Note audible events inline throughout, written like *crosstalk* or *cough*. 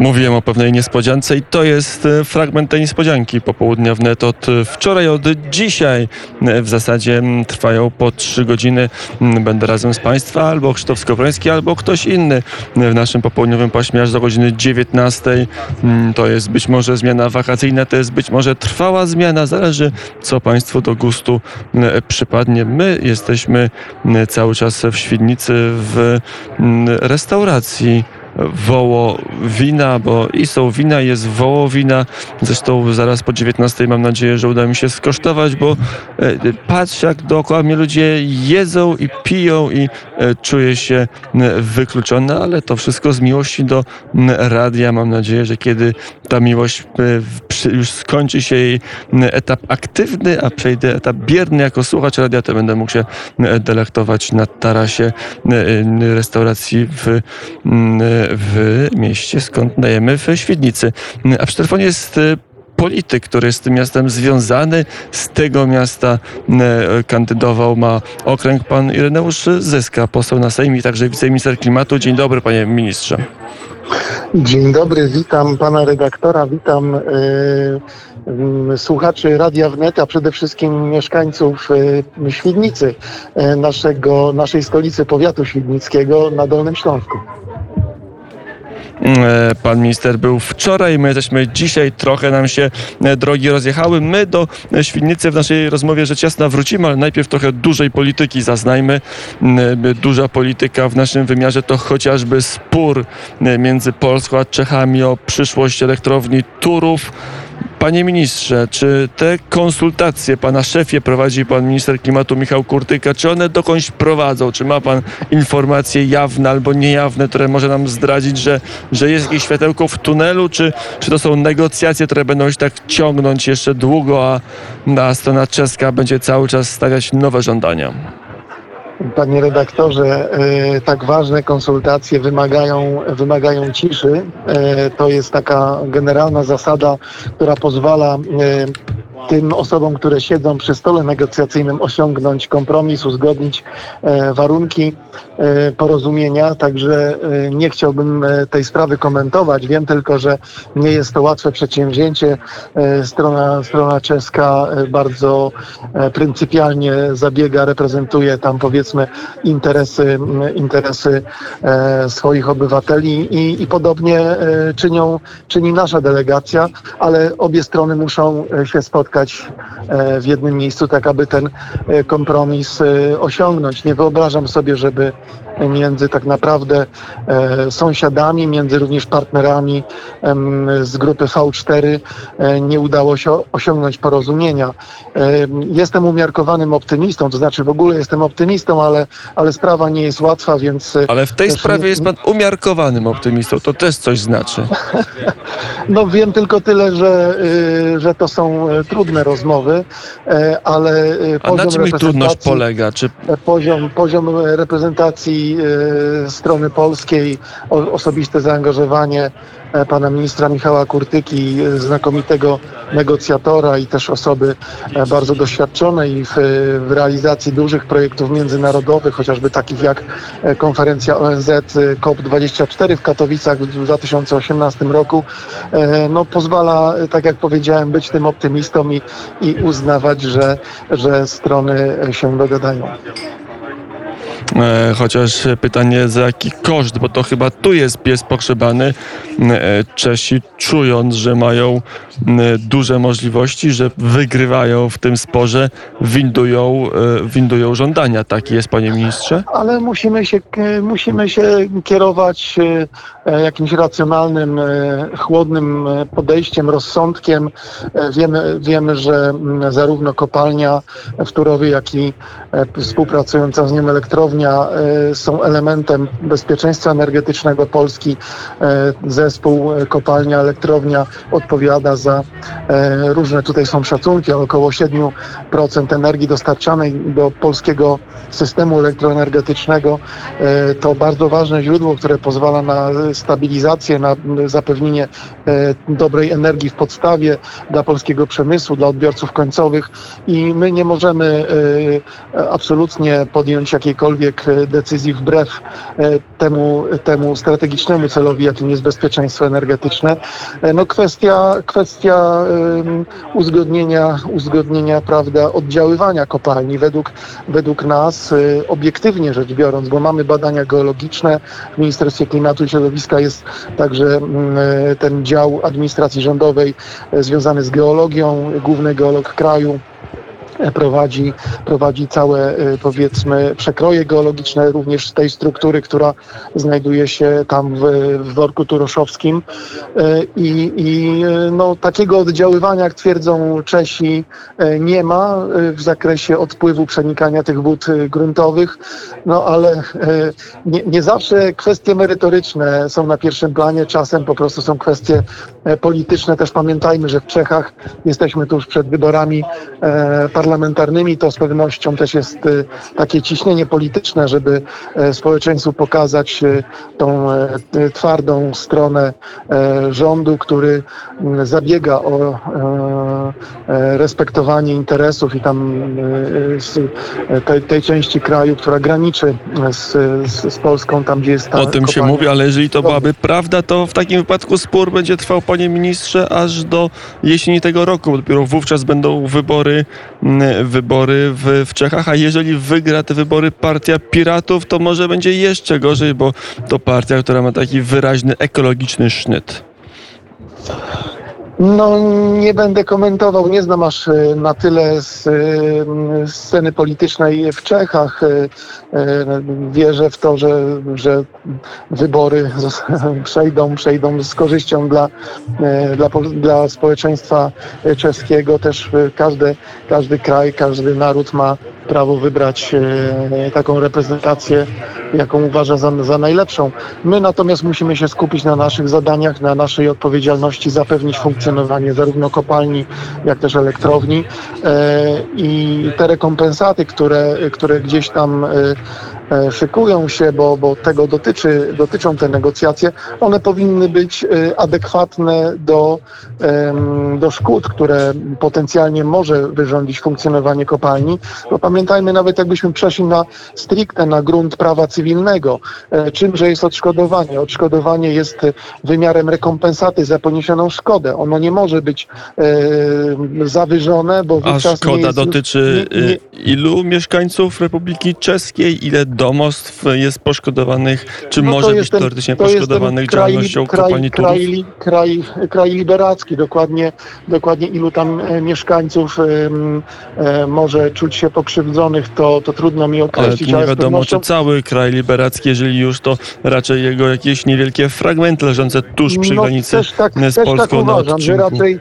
Mówiłem o pewnej niespodziance i to jest e, fragment tej niespodzianki popołudnia wnet od e, wczoraj, od dzisiaj. E, w zasadzie trwają po trzy godziny. Będę razem z Państwa, albo Krzysztof Skowroński, albo ktoś inny w naszym popołudniowym paśmie aż do godziny 19. To jest być może zmiana wakacyjna, to jest być może trwała zmiana. Zależy, co Państwu do gustu przypadnie. My jesteśmy cały czas w Świdnicy w restauracji wołowina, bo i są wina, jest wołowina. Zresztą zaraz po 19 mam nadzieję, że uda mi się skosztować, bo e, patrz jak dookoła mnie ludzie jedzą i piją i e, czuję się wykluczony, ale to wszystko z miłości do radia. Mam nadzieję, że kiedy ta miłość e, już skończy się jej etap aktywny, a przejdę etap bierny jako słuchacz radia, to będę mógł się delektować na tarasie restauracji w w mieście, skąd dajemy w Świdnicy. A przy telefonie jest e, polityk, który jest tym miastem związany, z tego miasta e, kandydował, ma okręg pan Ireneusz Zyska, poseł na Sejm i także wiceminister klimatu. Dzień dobry panie ministrze. Dzień dobry, witam pana redaktora, witam y, słuchaczy Radia Wnet, a przede wszystkim mieszkańców y, Świdnicy, y, naszego, naszej stolicy powiatu świdnickiego na Dolnym Śląsku. E, pan minister był wczoraj, my jesteśmy dzisiaj, trochę nam się e, drogi rozjechały. My do Świdnicy w naszej rozmowie rzecz jasna wrócimy, ale najpierw trochę dużej polityki zaznajmy. E, duża polityka w naszym wymiarze to chociażby spór między Polską a Czechami o przyszłość elektrowni Turów. Panie ministrze, czy te konsultacje pana szefie prowadzi pan minister klimatu Michał Kurtyka, czy one dokądś prowadzą? Czy ma pan informacje jawne albo niejawne, które może nam zdradzić, że, że jest jakieś światełko w tunelu, czy, czy to są negocjacje, które będą się tak ciągnąć jeszcze długo, a, a strona czeska będzie cały czas stawiać nowe żądania? Panie redaktorze, e, tak ważne konsultacje wymagają, wymagają ciszy. E, to jest taka generalna zasada, która pozwala e, tym osobom, które siedzą przy stole negocjacyjnym, osiągnąć kompromis, uzgodnić e, warunki e, porozumienia. Także e, nie chciałbym tej sprawy komentować. Wiem tylko, że nie jest to łatwe przedsięwzięcie. Strona, strona czeska bardzo pryncypialnie zabiega, reprezentuje tam powiedzmy interesy, interesy swoich obywateli i, i podobnie czynią, czyni nasza delegacja, ale obie strony muszą się spotkać spotkać e, w jednym miejscu, tak aby ten e, kompromis e, osiągnąć. Nie wyobrażam sobie, żeby między tak naprawdę sąsiadami, między również partnerami z grupy V4 nie udało się osiągnąć porozumienia. Jestem umiarkowanym optymistą, to znaczy w ogóle jestem optymistą, ale, ale sprawa nie jest łatwa, więc... Ale w tej sprawie nie... jest pan umiarkowanym optymistą, to też coś znaczy. *laughs* No wiem tylko tyle, że, y, że to są trudne trudne rozmowy, e, ale e, A na czym ich trudność polega? Czy... E, poziom, poziom reprezentacji strony polskiej, osobiste zaangażowanie pana ministra Michała Kurtyki, znakomitego negocjatora i też osoby bardzo doświadczonej w, w, realizacji dużych projektów międzynarodowych, chociażby takich jak konferencja ONZ COP24 w Katowicach w 2018 roku, no, pozwala, tak jak powiedziałem, być tym optymistą i, i uznawać, że, że strony się dogadają. E, chociaż pytanie za jaki koszt, bo to chyba tu jest pies pogrzebany. E, Czesi czując, że mają duże możliwości, że wygrywają w tym sporze, windują, e, windują żądania. Taki jest, panie ministrze? Ale musimy się, musimy się kierować jakimś racjonalnym, chłodnym podejściem, rozsądkiem. Wiemy, wiemy że zarówno kopalnia w Turowie, jak i współpracująca z nią elektrownia E, są elementem bezpieczeństwa energetycznego Polski. E, zespół e, kopalnia, elektrownia odpowiada za różne, tutaj są szacunki, około 7% energii dostarczanej do polskiego systemu elektroenergetycznego. To bardzo ważne źródło, które pozwala na stabilizację, na zapewnienie dobrej energii w podstawie dla polskiego przemysłu, dla odbiorców końcowych i my nie możemy absolutnie podjąć jakiejkolwiek jakichkolwiek decyzji wbrew temu, temu strategicznemu celowi, jakim jest bezpieczeństwo energetyczne. No kwestia, kwestia uzgodnienia, uzgodnienia prawda, oddziaływania kopalni według, według nas, obiektywnie rzecz biorąc, bo mamy badania geologiczne w Ministerstwie Klimatu i Środowiska jest także ten dział administracji rządowej związany z geologią, główny geolog kraju prowadzi, prowadzi całe y, powiedzmy przekroje geologiczne również tej struktury, która znajduje się tam w, w worku turoszowskim. Y, i, i y, no, takiego oddziaływania, jak twierdzą Czesi, nie ma w zakresie odpływu, przenikania tych wód gruntowych, no ale nie, nie zawsze kwestie merytoryczne są na pierwszym planie, czasem po prostu są kwestie polityczne. Też pamiętajmy, że w Czechach jesteśmy tuż przed wyborami parlamentarnymi, parlamentarnymi, to z pewnością też jest y, takie ciśnienie polityczne, żeby e, społeczeństwu pokazać y, tą e, twardą stronę e, rządu, który zabiega o respektowanie interesów i tam tej, tej części kraju, która graniczy z, z, z Polską, tam gdzie jest ta O tym kopalnia. się mówi, ale jeżeli to byłaby prawda, to w takim wypadku spór będzie trwał, panie ministrze, aż do jesieni tego roku. Dopiero wówczas będą wybory wybory w, w Czechach, a jeżeli wygra te wybory partia Piratów, to może będzie jeszcze gorzej, bo to partia, która ma taki wyraźny ekologiczny sznyt. No, nie będę komentował, nie znam aż e, na tyle z, e, sceny politycznej w Czechach. E, wierzę w to, że, że wybory *laughs* przejdą, przejdą z korzyścią dla, dla, dla społeczeństwa czeskiego. Też każdy, każdy kraj, każdy naród ma prawo wybrać taką reprezentację, jaką uważa za, za najlepszą. My natomiast musimy się skupić na naszych zadaniach, na naszej odpowiedzialności, zapewnić funkcjonowanie zarówno kopalni, jak też elektrowni e, i te rekompensaty, które, które gdzieś tam e, E, szykują się, bo, bo tego dotyczy, dotyczą te negocjacje, one powinny być e, adekwatne do, do szkód, które potencjalnie może wyrządzić funkcjonowanie kopalni. Bo pamiętajmy, nawet jakbyśmy przeszli na stricte na grunt prawa cywilnego, e, czymże jest odszkodowanie? Odszkodowanie jest wymiarem rekompensaty za poniesioną szkodę. Ono nie może być zawyżone, bo A szkoda jest, dotyczy nie, nie, ilu mieszkańców Republiki Czeskiej, ile domostw jest poszkodowanych, czy no może być teoretycznie poszkodowanych kraj, działalnością kraj, kopalni kraj, kraj, kraj liberacki, dokładnie, dokładnie ilu tam e, mieszkańców e, może czuć się pokrzywdzonych, to, to trudno mi określić. Ale nie wiadomo, pewnością... czy cały kraj liberacki, jeżeli już to raczej jego jakieś niewielkie fragmenty leżące tuż przy no, granicy tak, z Polską też tak uważam, że raczej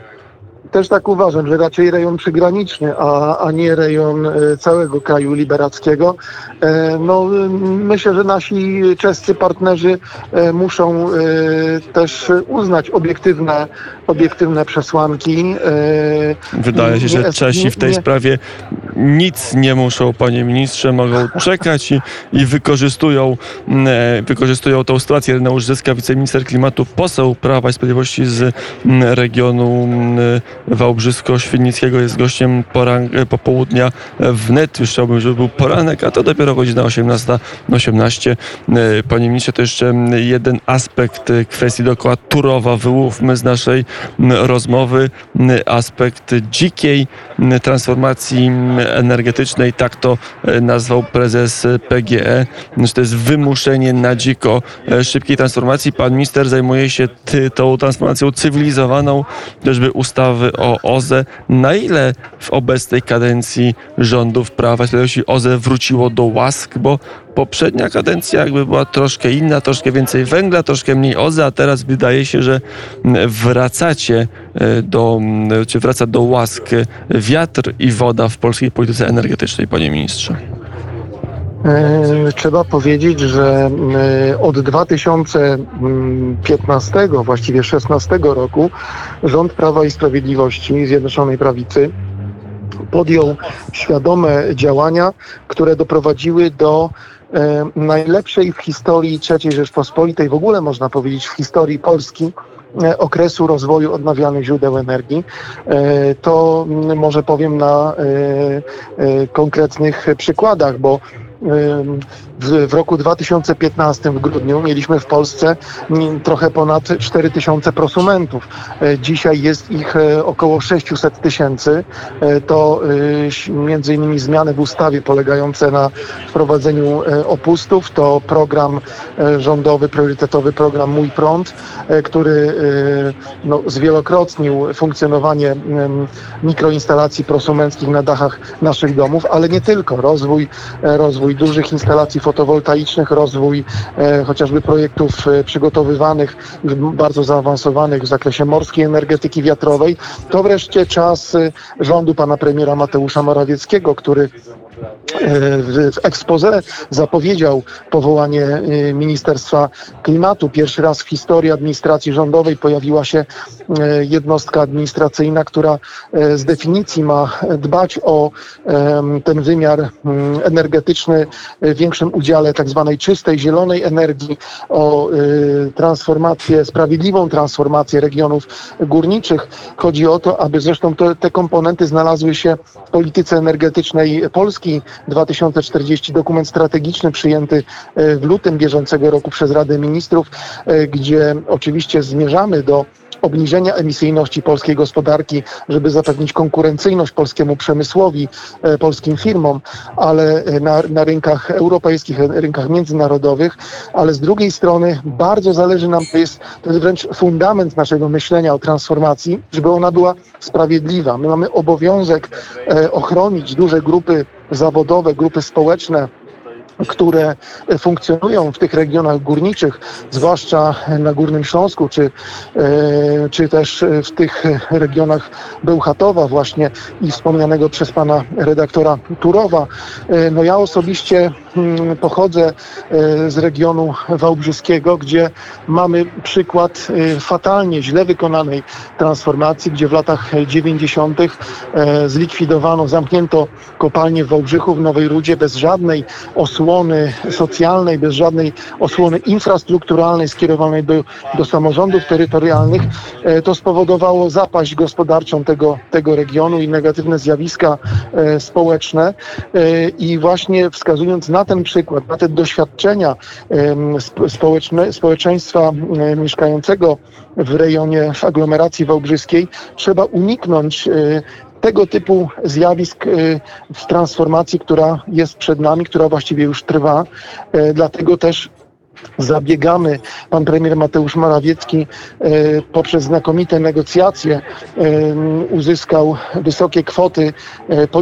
też tak uważam, że raczej rejon przygraniczny, a, a nie rejon e, całego kraju liberackiego. E, no, myślę, że nasi czescy partnerzy e, muszą też uznać obiektywne, obiektywne przesłanki. Wydaje się, że Czesi w tej sprawie nic nie muszą, panie ministrze, mogą czekać i, i wykorzystują, wykorzystują tą sytuację. Reneusz Zyska, wiceminister klimatu, poseł Prawa i Sprawiedliwości z regionu Wałbrzysko-Świdnickiego jest gościem poran- e, popołudnia wnet. Już chciałbym, żeby był poranek, a to dopiero godzina 18.18. E, panie ministrze, to jeszcze jeden aspekt e, kwestii dookoła Turowa. Wyłówmy z naszej rozmowy aspekt dzikiej transformacji energetycznej. Tak to nazwał prezes PGE. Znaczy, to jest wymuszenie na dziko szybkiej transformacji. Pan minister zajmuje się tą transformacją cywilizowaną, chociażby ustawy o OZE. Na ile w obecnej kadencji rządów Prawa i OZE wróciło do łask, bo poprzednia kadencja jakby była troszkę inna, troszkę więcej węgla, troszkę mniej OZE, a teraz wydaje się, że wracacie e, do, czy wraca do łask wiatr i woda w polskiej polityce energetycznej, panie ministrze. E, trzeba powiedzieć, że e, od 2015, właściwie 16 roku rząd Prawa i Sprawiedliwości Zjednoczonej Prawicy podjął świadome działania, które doprowadziły do e, najlepszej w historii III Rzeczpospolitej, w ogóle można powiedzieć w historii Polski, okresu rozwoju odnawialnych źródeł energii. To może powiem na konkretnych przykładach, bo w, roku 2015 w grudniu mieliśmy w Polsce trochę ponad 4 tysiące prosumentów. Dzisiaj jest ich około 600 tysięcy. To między innymi zmiany w ustawie polegające na wprowadzeniu opustów, to program rządowy, priorytetowy program Mój Prąd, który no, zwielokrotnił funkcjonowanie mikroinstalacji prosumenckich na dachach naszych domów, ale nie tylko. Rozwój, e, rozwój dużych instalacji fotowoltaicznych, rozwój e, chociażby projektów e, przygotowywanych, bardzo zaawansowanych w zakresie morskiej energetyki wiatrowej. To wreszcie czas rządu pana premiera Mateusza Morawieckiego, który w expose zapowiedział powołanie y, Ministerstwa Klimatu. Pierwszy raz w historii administracji rządowej pojawiła się y, jednostka administracyjna, która z definicji ma dbać o ten wymiar mm, energetyczny w większym udziale tak zwanej czystej, zielonej energii, o transformację, sprawiedliwą transformację regionów górniczych. Chodzi o to, aby zresztą te komponenty znalazły się w polityce energetycznej Polski 2040, dokument strategiczny przyjęty e, w lutym bieżącego roku przez Radę Ministrów, e, gdzie oczywiście zmierzamy do obniżenia emisyjności polskiej gospodarki, żeby zapewnić konkurencyjność polskiemu przemysłowi, e, polskim firmom, ale na, na rynkach europejskich, rynkach międzynarodowych, ale z drugiej strony bardzo zależy nam, to jest, to jest wręcz fundament naszego myślenia o transformacji, żeby ona była sprawiedliwa. My mamy obowiązek ochronić duże grupy zawodowe, grupy społeczne, które funkcjonują w tych regionach górniczych, zwłaszcza na Górnym Śląsku, czy, e, czy też w tych regionach Bełchatowa właśnie i wspomnianego przez pana redaktora Turowa. E, no ja osobiście pochodzę e, z regionu wałbrzyskiego, gdzie mamy przykład fatalnie źle wykonanej transformacji, gdzie w latach 90. zlikwidowano, zamknięto kopalnię w Wałbrzychu w Nowej Rudzie bez żadnej osłony socjalnej, bez żadnej osłony infrastrukturalnej skierowanej do, do samorządów terytorialnych, e, to spowodowało zapaść gospodarczą tego, tego regionu i negatywne zjawiska e, społeczne. E, I właśnie wskazując na ten przykład, na te doświadczenia społeczne, społeczeństwa mieszkającego w rejonie, w aglomeracji wałbrzyskiej, trzeba uniknąć tego typu zjawisk y, w transformacji, która jest przed nami, która właściwie już trwa. Y, dlatego też zabiegamy. Pan premier Mateusz Morawiecki y, poprzez znakomite negocjacje uzyskał wysokie kwoty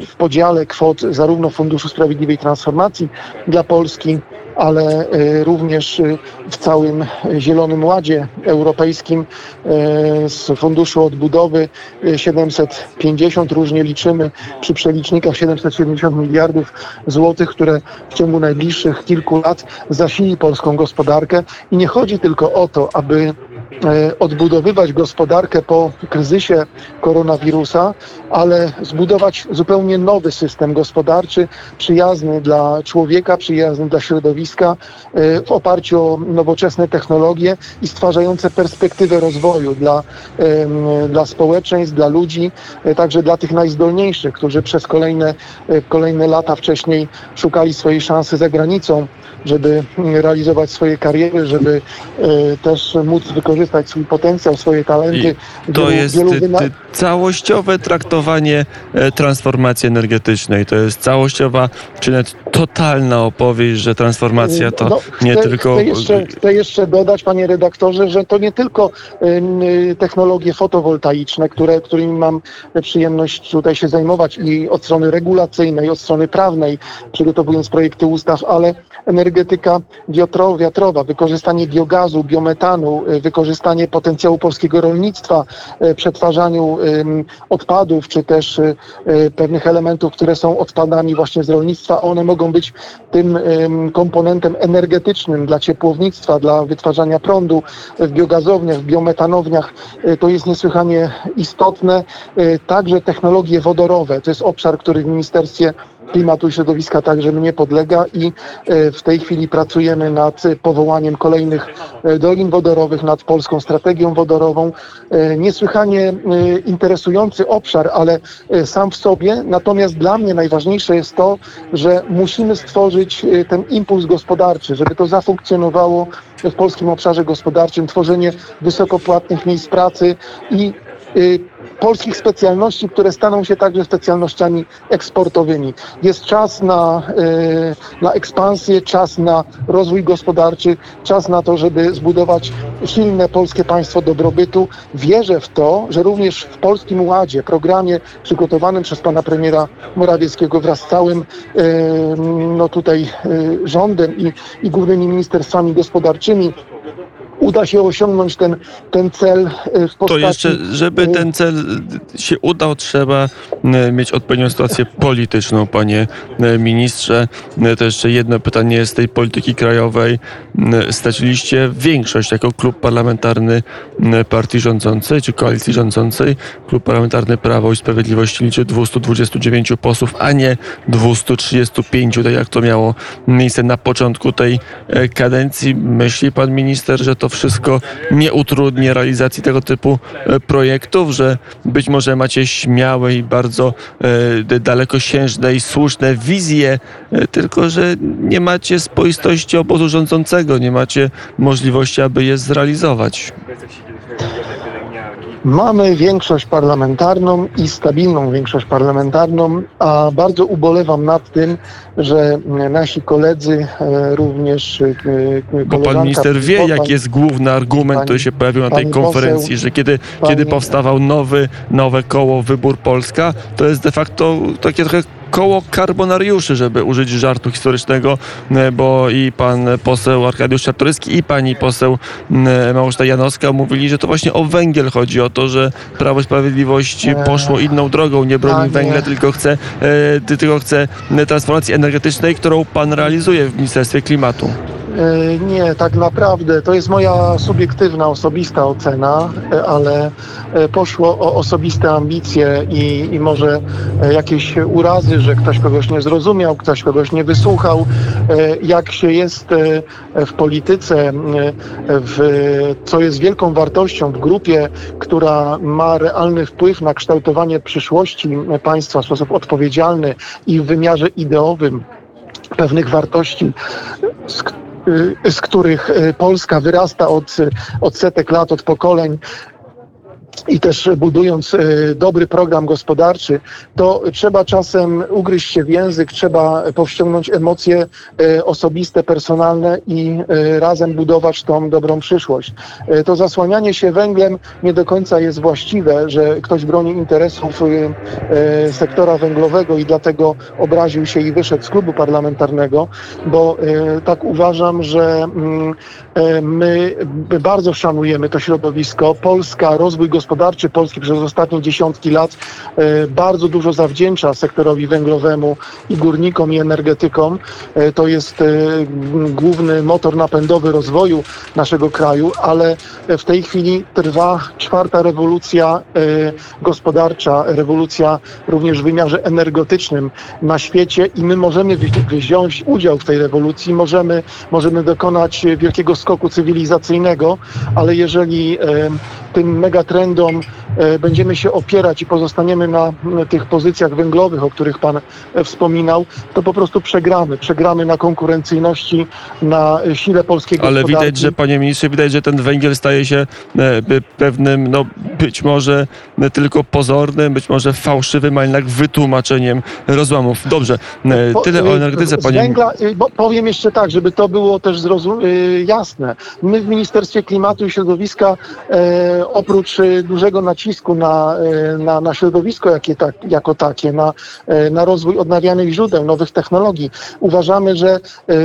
w podziale kwot zarówno Funduszu Sprawiedliwej Transformacji dla Polski, ale y, również y, w całym Zielonym Ładzie Europejskim y, z Funduszu Odbudowy 750, różnie liczymy przy przelicznikach 770 miliardów złotych, które w ciągu najbliższych kilku lat zasili polską gospodarkę. I nie chodzi tylko o to, aby odbudowywać gospodarkę po kryzysie koronawirusa, ale zbudować zupełnie nowy system gospodarczy, przyjazny dla człowieka, przyjazny dla środowiska, e, w oparciu o nowoczesne technologie i stwarzające perspektywę rozwoju dla, dla społeczeństw, dla ludzi, e, także dla tych najzdolniejszych, którzy przez kolejne, kolejne lata wcześniej szukali swojej szansy za granicą, żeby realizować swoje kariery, żeby też móc wykorzystać wykorzystać swój potencjał, swoje talenty. I to wielu, jest wielu całościowe traktowanie e, transformacji energetycznej. To jest całościowa, czy nawet totalna opowieść, że transformacja to no, nie chcę, tylko... Chcę jeszcze, chcę jeszcze dodać, panie redaktorze, że to nie tylko y, technologie fotowoltaiczne, które, którymi mam przyjemność tutaj się zajmować i od strony regulacyjnej, od strony prawnej, przygotowując projekty ustaw, ale energetyka wiatrowa, wykorzystanie biogazu, biometanu, y, wykorzystanie potencjału polskiego rolnictwa, y, przetwarzaniu odpadów, czy też y, pewnych elementów, które są odpadami właśnie z rolnictwa, one mogą być tym komponentem energetycznym dla ciepłownictwa, dla wytwarzania prądu w biogazowniach, w biometanowniach. To jest niesłychanie istotne. Także technologie wodorowe. To jest obszar, który w Ministerstwie Klimatu i Środowiska także mnie podlega i w tej chwili pracujemy nad powołaniem kolejnych dolin wodorowych, nad polską strategią wodorową. Niesłychanie interesujący obszar, ale sam w sobie. Natomiast dla mnie najważniejsze jest to, że musimy stworzyć ten impuls gospodarczy, żeby to zafunkcjonowało w polskim obszarze gospodarczym, tworzenie wysokopłatnych miejsc pracy i polskich specjalności, które staną się także specjalnościami eksportowymi. Jest czas na, y, na ekspansję, czas na rozwój gospodarczy, czas na to, żeby zbudować silne polskie państwo dobrobytu. Wierzę w to, że również w Polskim Ładzie, programie przygotowanym przez pana premiera Morawieckiego wraz z całym y, no tutaj rządem i, i głównymi ministerstwami gospodarczymi, uda się osiągnąć ten, ten cel e, w postaci... To jeszcze, żeby e, ten cel się udał, trzeba e, mieć odpowiednią sytuację polityczną, panie ministrze. To jeszcze jedno pytanie z tej polityki krajowej. Straciliście większość jako klub parlamentarny partii rządzącej, czy koalicji rządzącej. Klub parlamentarny Prawo i Sprawiedliwość liczy 229 posłów, a nie 235, tak jak to miało miejsce na początku tej kadencji. Myśli pan minister, że to wszystko nie utrudni realizacji tego typu e, projektów, że być może macie śmiałe i bardzo e, dalekosiężne i słuszne wizje, e, tylko że nie macie spoistości obozu rządzącego, nie macie możliwości, aby je zrealizować. Mamy większość parlamentarną i stabilną większość parlamentarną, a bardzo ubolewam nad tym, że nasi koledzy e, również e, Bo pan minister wie, jaki jest główny argument, który się pojawił na tej konferencji, poseł, że kiedy, pani, kiedy powstawał nowy, nowe koło Wybór Polska, to jest de facto takie trochę koło karbonariuszy, żeby użyć żartu historycznego, e, bo i pan poseł Arkadiusz Czartoryski i pani poseł e, Małgorzata Janowska mówili, że to właśnie o węgiel chodzi, o to, że Prawo i Sprawiedliwość e, poszło inną drogą, nie broni węgla, tylko chce, tylko chce transformacji energetycznej, którą pan realizuje w Ministerstwie Klimatu. E, nie, tak naprawdę. To jest moja subiektywna, osobista ocena, e, ale e, poszło o osobiste ambicje i, i może jakieś urazy, że ktoś kogoś nie zrozumiał, ktoś kogoś nie wysłuchał. Jak się jest w polityce, w, co jest wielką wartością w grupie, która ma realny wpływ na kształtowanie przyszłości państwa w sposób odpowiedzialny i w wymiarze ideowym pewnych wartości, Y, z których y, Polska wyrasta od, od setek lat, od pokoleń, i też budując e, dobry program gospodarczy, to trzeba czasem ugryźć się w język, trzeba powściągnąć emocje e, osobiste, personalne i e, razem budować tą dobrą przyszłość. To zasłanianie się węglem nie do końca jest właściwe, że ktoś broni interesów sektora węglowego i dlatego obraził się i wyszedł z klubu parlamentarnego, bo tak uważam, że mm, my bardzo szanujemy to środowisko. Polska, rozwój gospodarczy, Polski przez ostatnie dziesiątki lat e, bardzo dużo zawdzięcza sektorowi węglowemu i górnikom i energetykom. E, to jest e, główny motor napędowy rozwoju naszego kraju, ale w tej chwili trwa czwarta rewolucja gospodarcza, rewolucja również w wymiarze energetycznym na świecie i my możemy wziąć udział w tej rewolucji, możemy, możemy dokonać wielkiego skoku cywilizacyjnego, ale jeżeli tym megatrendom e, będziemy się opierać i pozostaniemy na tych pozycjach węglowych, o których Pan e, wspominał, to po prostu przegramy. Przegramy na konkurencyjności, na sile polskiego Ale widać, że Panie Ministrze, widać, że ten węgiel staje się e, pewnym, no być może tylko pozornym, być może fałszywym, a jednak wytłumaczeniem rozłamów. Dobrze, tyle o energetyce, Panie węgla, Powiem jeszcze tak, żeby to było też jasne. My w Ministerstwie Klimatu i Środowiska oprócz e, dużego nacisku na, e, na, na środowisko jakie tak, jako takie, na, e, na rozwój odnawialnych źródeł, nowych technologii, uważamy, że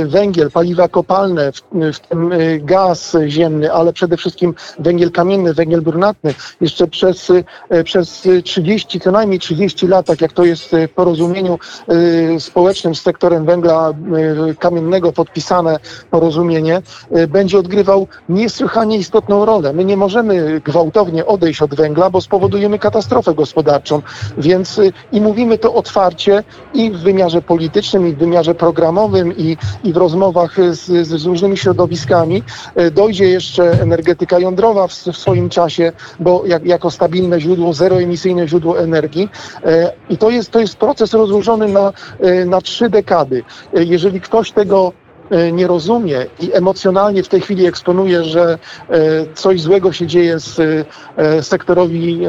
węgiel, paliwa kopalne, w, w tym gaz ziemny, ale przede wszystkim węgiel kamienny, węgiel brunatny jeszcze przez, e, przez 30, co najmniej 30 lat, tak jak to jest w porozumieniu e, społecznym z sektorem węgla e, kamiennego podpisane porozumienie, będzie odgrywał niesłychanie istotną rolę. My nie możemy gwałtownie odejść od węgla, bo spowodujemy katastrofę gospodarczą. Więc i mówimy to otwarcie i w wymiarze politycznym, i w wymiarze programowym, i, i w rozmowach z, z różnymi środowiskami. Dojdzie jeszcze energetyka jądrowa w, w swoim czasie, bo jak, jako stabilne źródło, zeroemisyjne źródło energii. I to jest, to jest proces rozłożony na, na trzy dekady. Jeżeli ktoś tego nie rozumie i emocjonalnie w tej chwili eksponuje, że coś złego się dzieje z sektorowi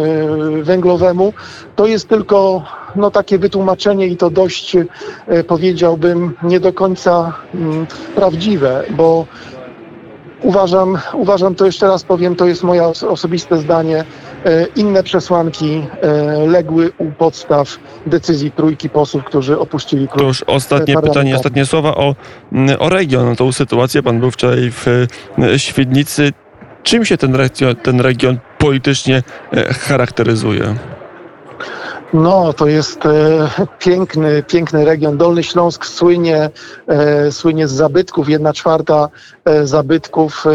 węglowemu, to jest tylko no, takie wytłumaczenie i to dość powiedziałbym nie do końca mm, prawdziwe, bo Uważam, uważam, to jeszcze raz powiem, to jest moje osobiste zdanie. E, inne przesłanki e, legły u podstaw decyzji trójki posłów, którzy opuścili klub. To już ostatnie pytanie, ostatnie słowa o, mm, o region, tą sytuację. Pan był wczoraj w e, Świdnicy. Czym się ten region, ten region politycznie charakteryzuje? No, to jest e, *laughs* piękny, piękny region. Dolny Śląsk słynie, e, słynie z zabytków. Jedna czwarta e, zabytków e,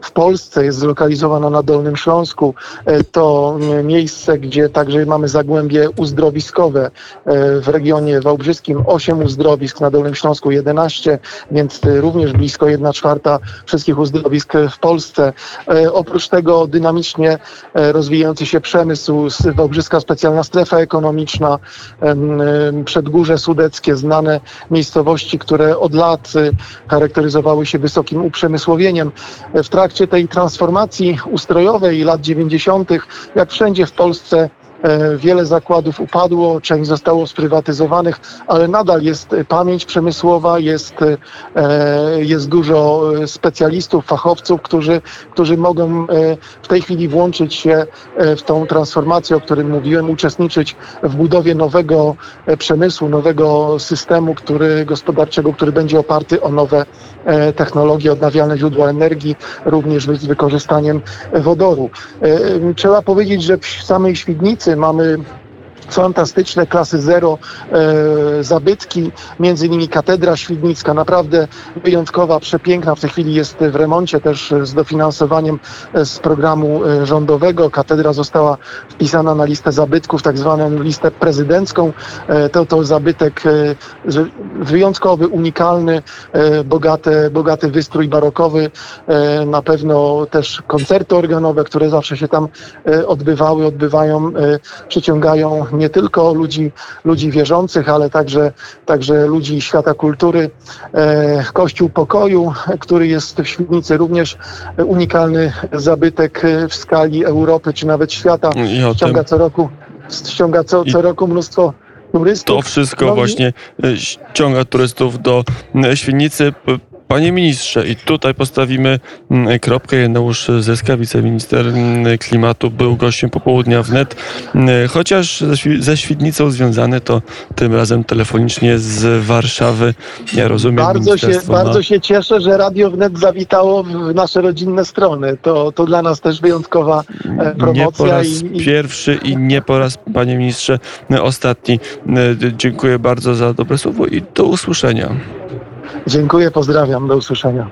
w Polsce jest zlokalizowana na Dolnym Śląsku. E, to miejsce, gdzie także mamy zagłębie uzdrowiskowe e, w regionie wałbrzyskim. Osiem uzdrowisk, na Dolnym Śląsku 11, więc również blisko jedna czwarta wszystkich uzdrowisk w Polsce. Oprócz tego dynamicznie rozwijający się przemysł, Wałbrzyska Specjalna Strefa ekonomiczna, Przedgórze Sudeckie, znane miejscowości, które od lat y, charakteryzowały się wysokim uprzemysłowieniem. W trakcie tej transformacji ustrojowej lat 90., jak wszędzie w Polsce, wiele zakładów upadło, część zostało sprywatyzowanych, ale nadal jest pamięć przemysłowa, jest, e, jest dużo specjalistów, fachowców, którzy, którzy mogą e, w tej chwili włączyć się w tą transformację, o którym mówiłem, uczestniczyć w budowie nowego przemysłu, nowego systemu który, gospodarczego, który będzie oparty o nowe technologie, odnawialne źródła energii, również z wykorzystaniem wodoru. Trzeba powiedzieć, że w samej Świdnicy mamy fantastyczne klasy zero e, zabytki, między innymi katedra świdnicka, naprawdę wyjątkowa, przepiękna, w tej chwili jest w remoncie też z dofinansowaniem e, z programu e, rządowego. Katedra została wpisana na listę zabytków, tak zwaną listę prezydencką. E, to, to zabytek e, wyjątkowy, unikalny, e, bogaty, bogaty wystrój barokowy, na pewno też koncerty organowe, które zawsze się tam odbywały, odbywają, przyciągają nie tylko ludzi, ludzi wierzących, ale także, także ludzi świata kultury. E, Kościół Pokoju, który jest w Świdnicy, również unikalny zabytek w skali Europy czy nawet świata. Ściąga co roku, ściąga co, co roku mnóstwo turystów. To wszystko no właśnie i... ściąga turystów do Świdnicy. Panie ministrze, i tutaj postawimy mm, kropkę. Janeusz Zyska, wiceminister mm, klimatu, był gościem popołudnia wnet. Mm, chociaż ze Świdnicą związany, to tym razem telefonicznie z Warszawy. Ja rozumiem. Bardzo się, ma... bardzo się cieszę, że Radio Wnet zawitało w nasze rodzinne strony. To, to dla nas też wyjątkowa promocja. Nie po raz i, pierwszy i nie po raz, panie ministrze, ostatni. Dziękuję bardzo za dobre słowo i do usłyszenia. Dziękuję, pozdrawiam, do usłyszenia.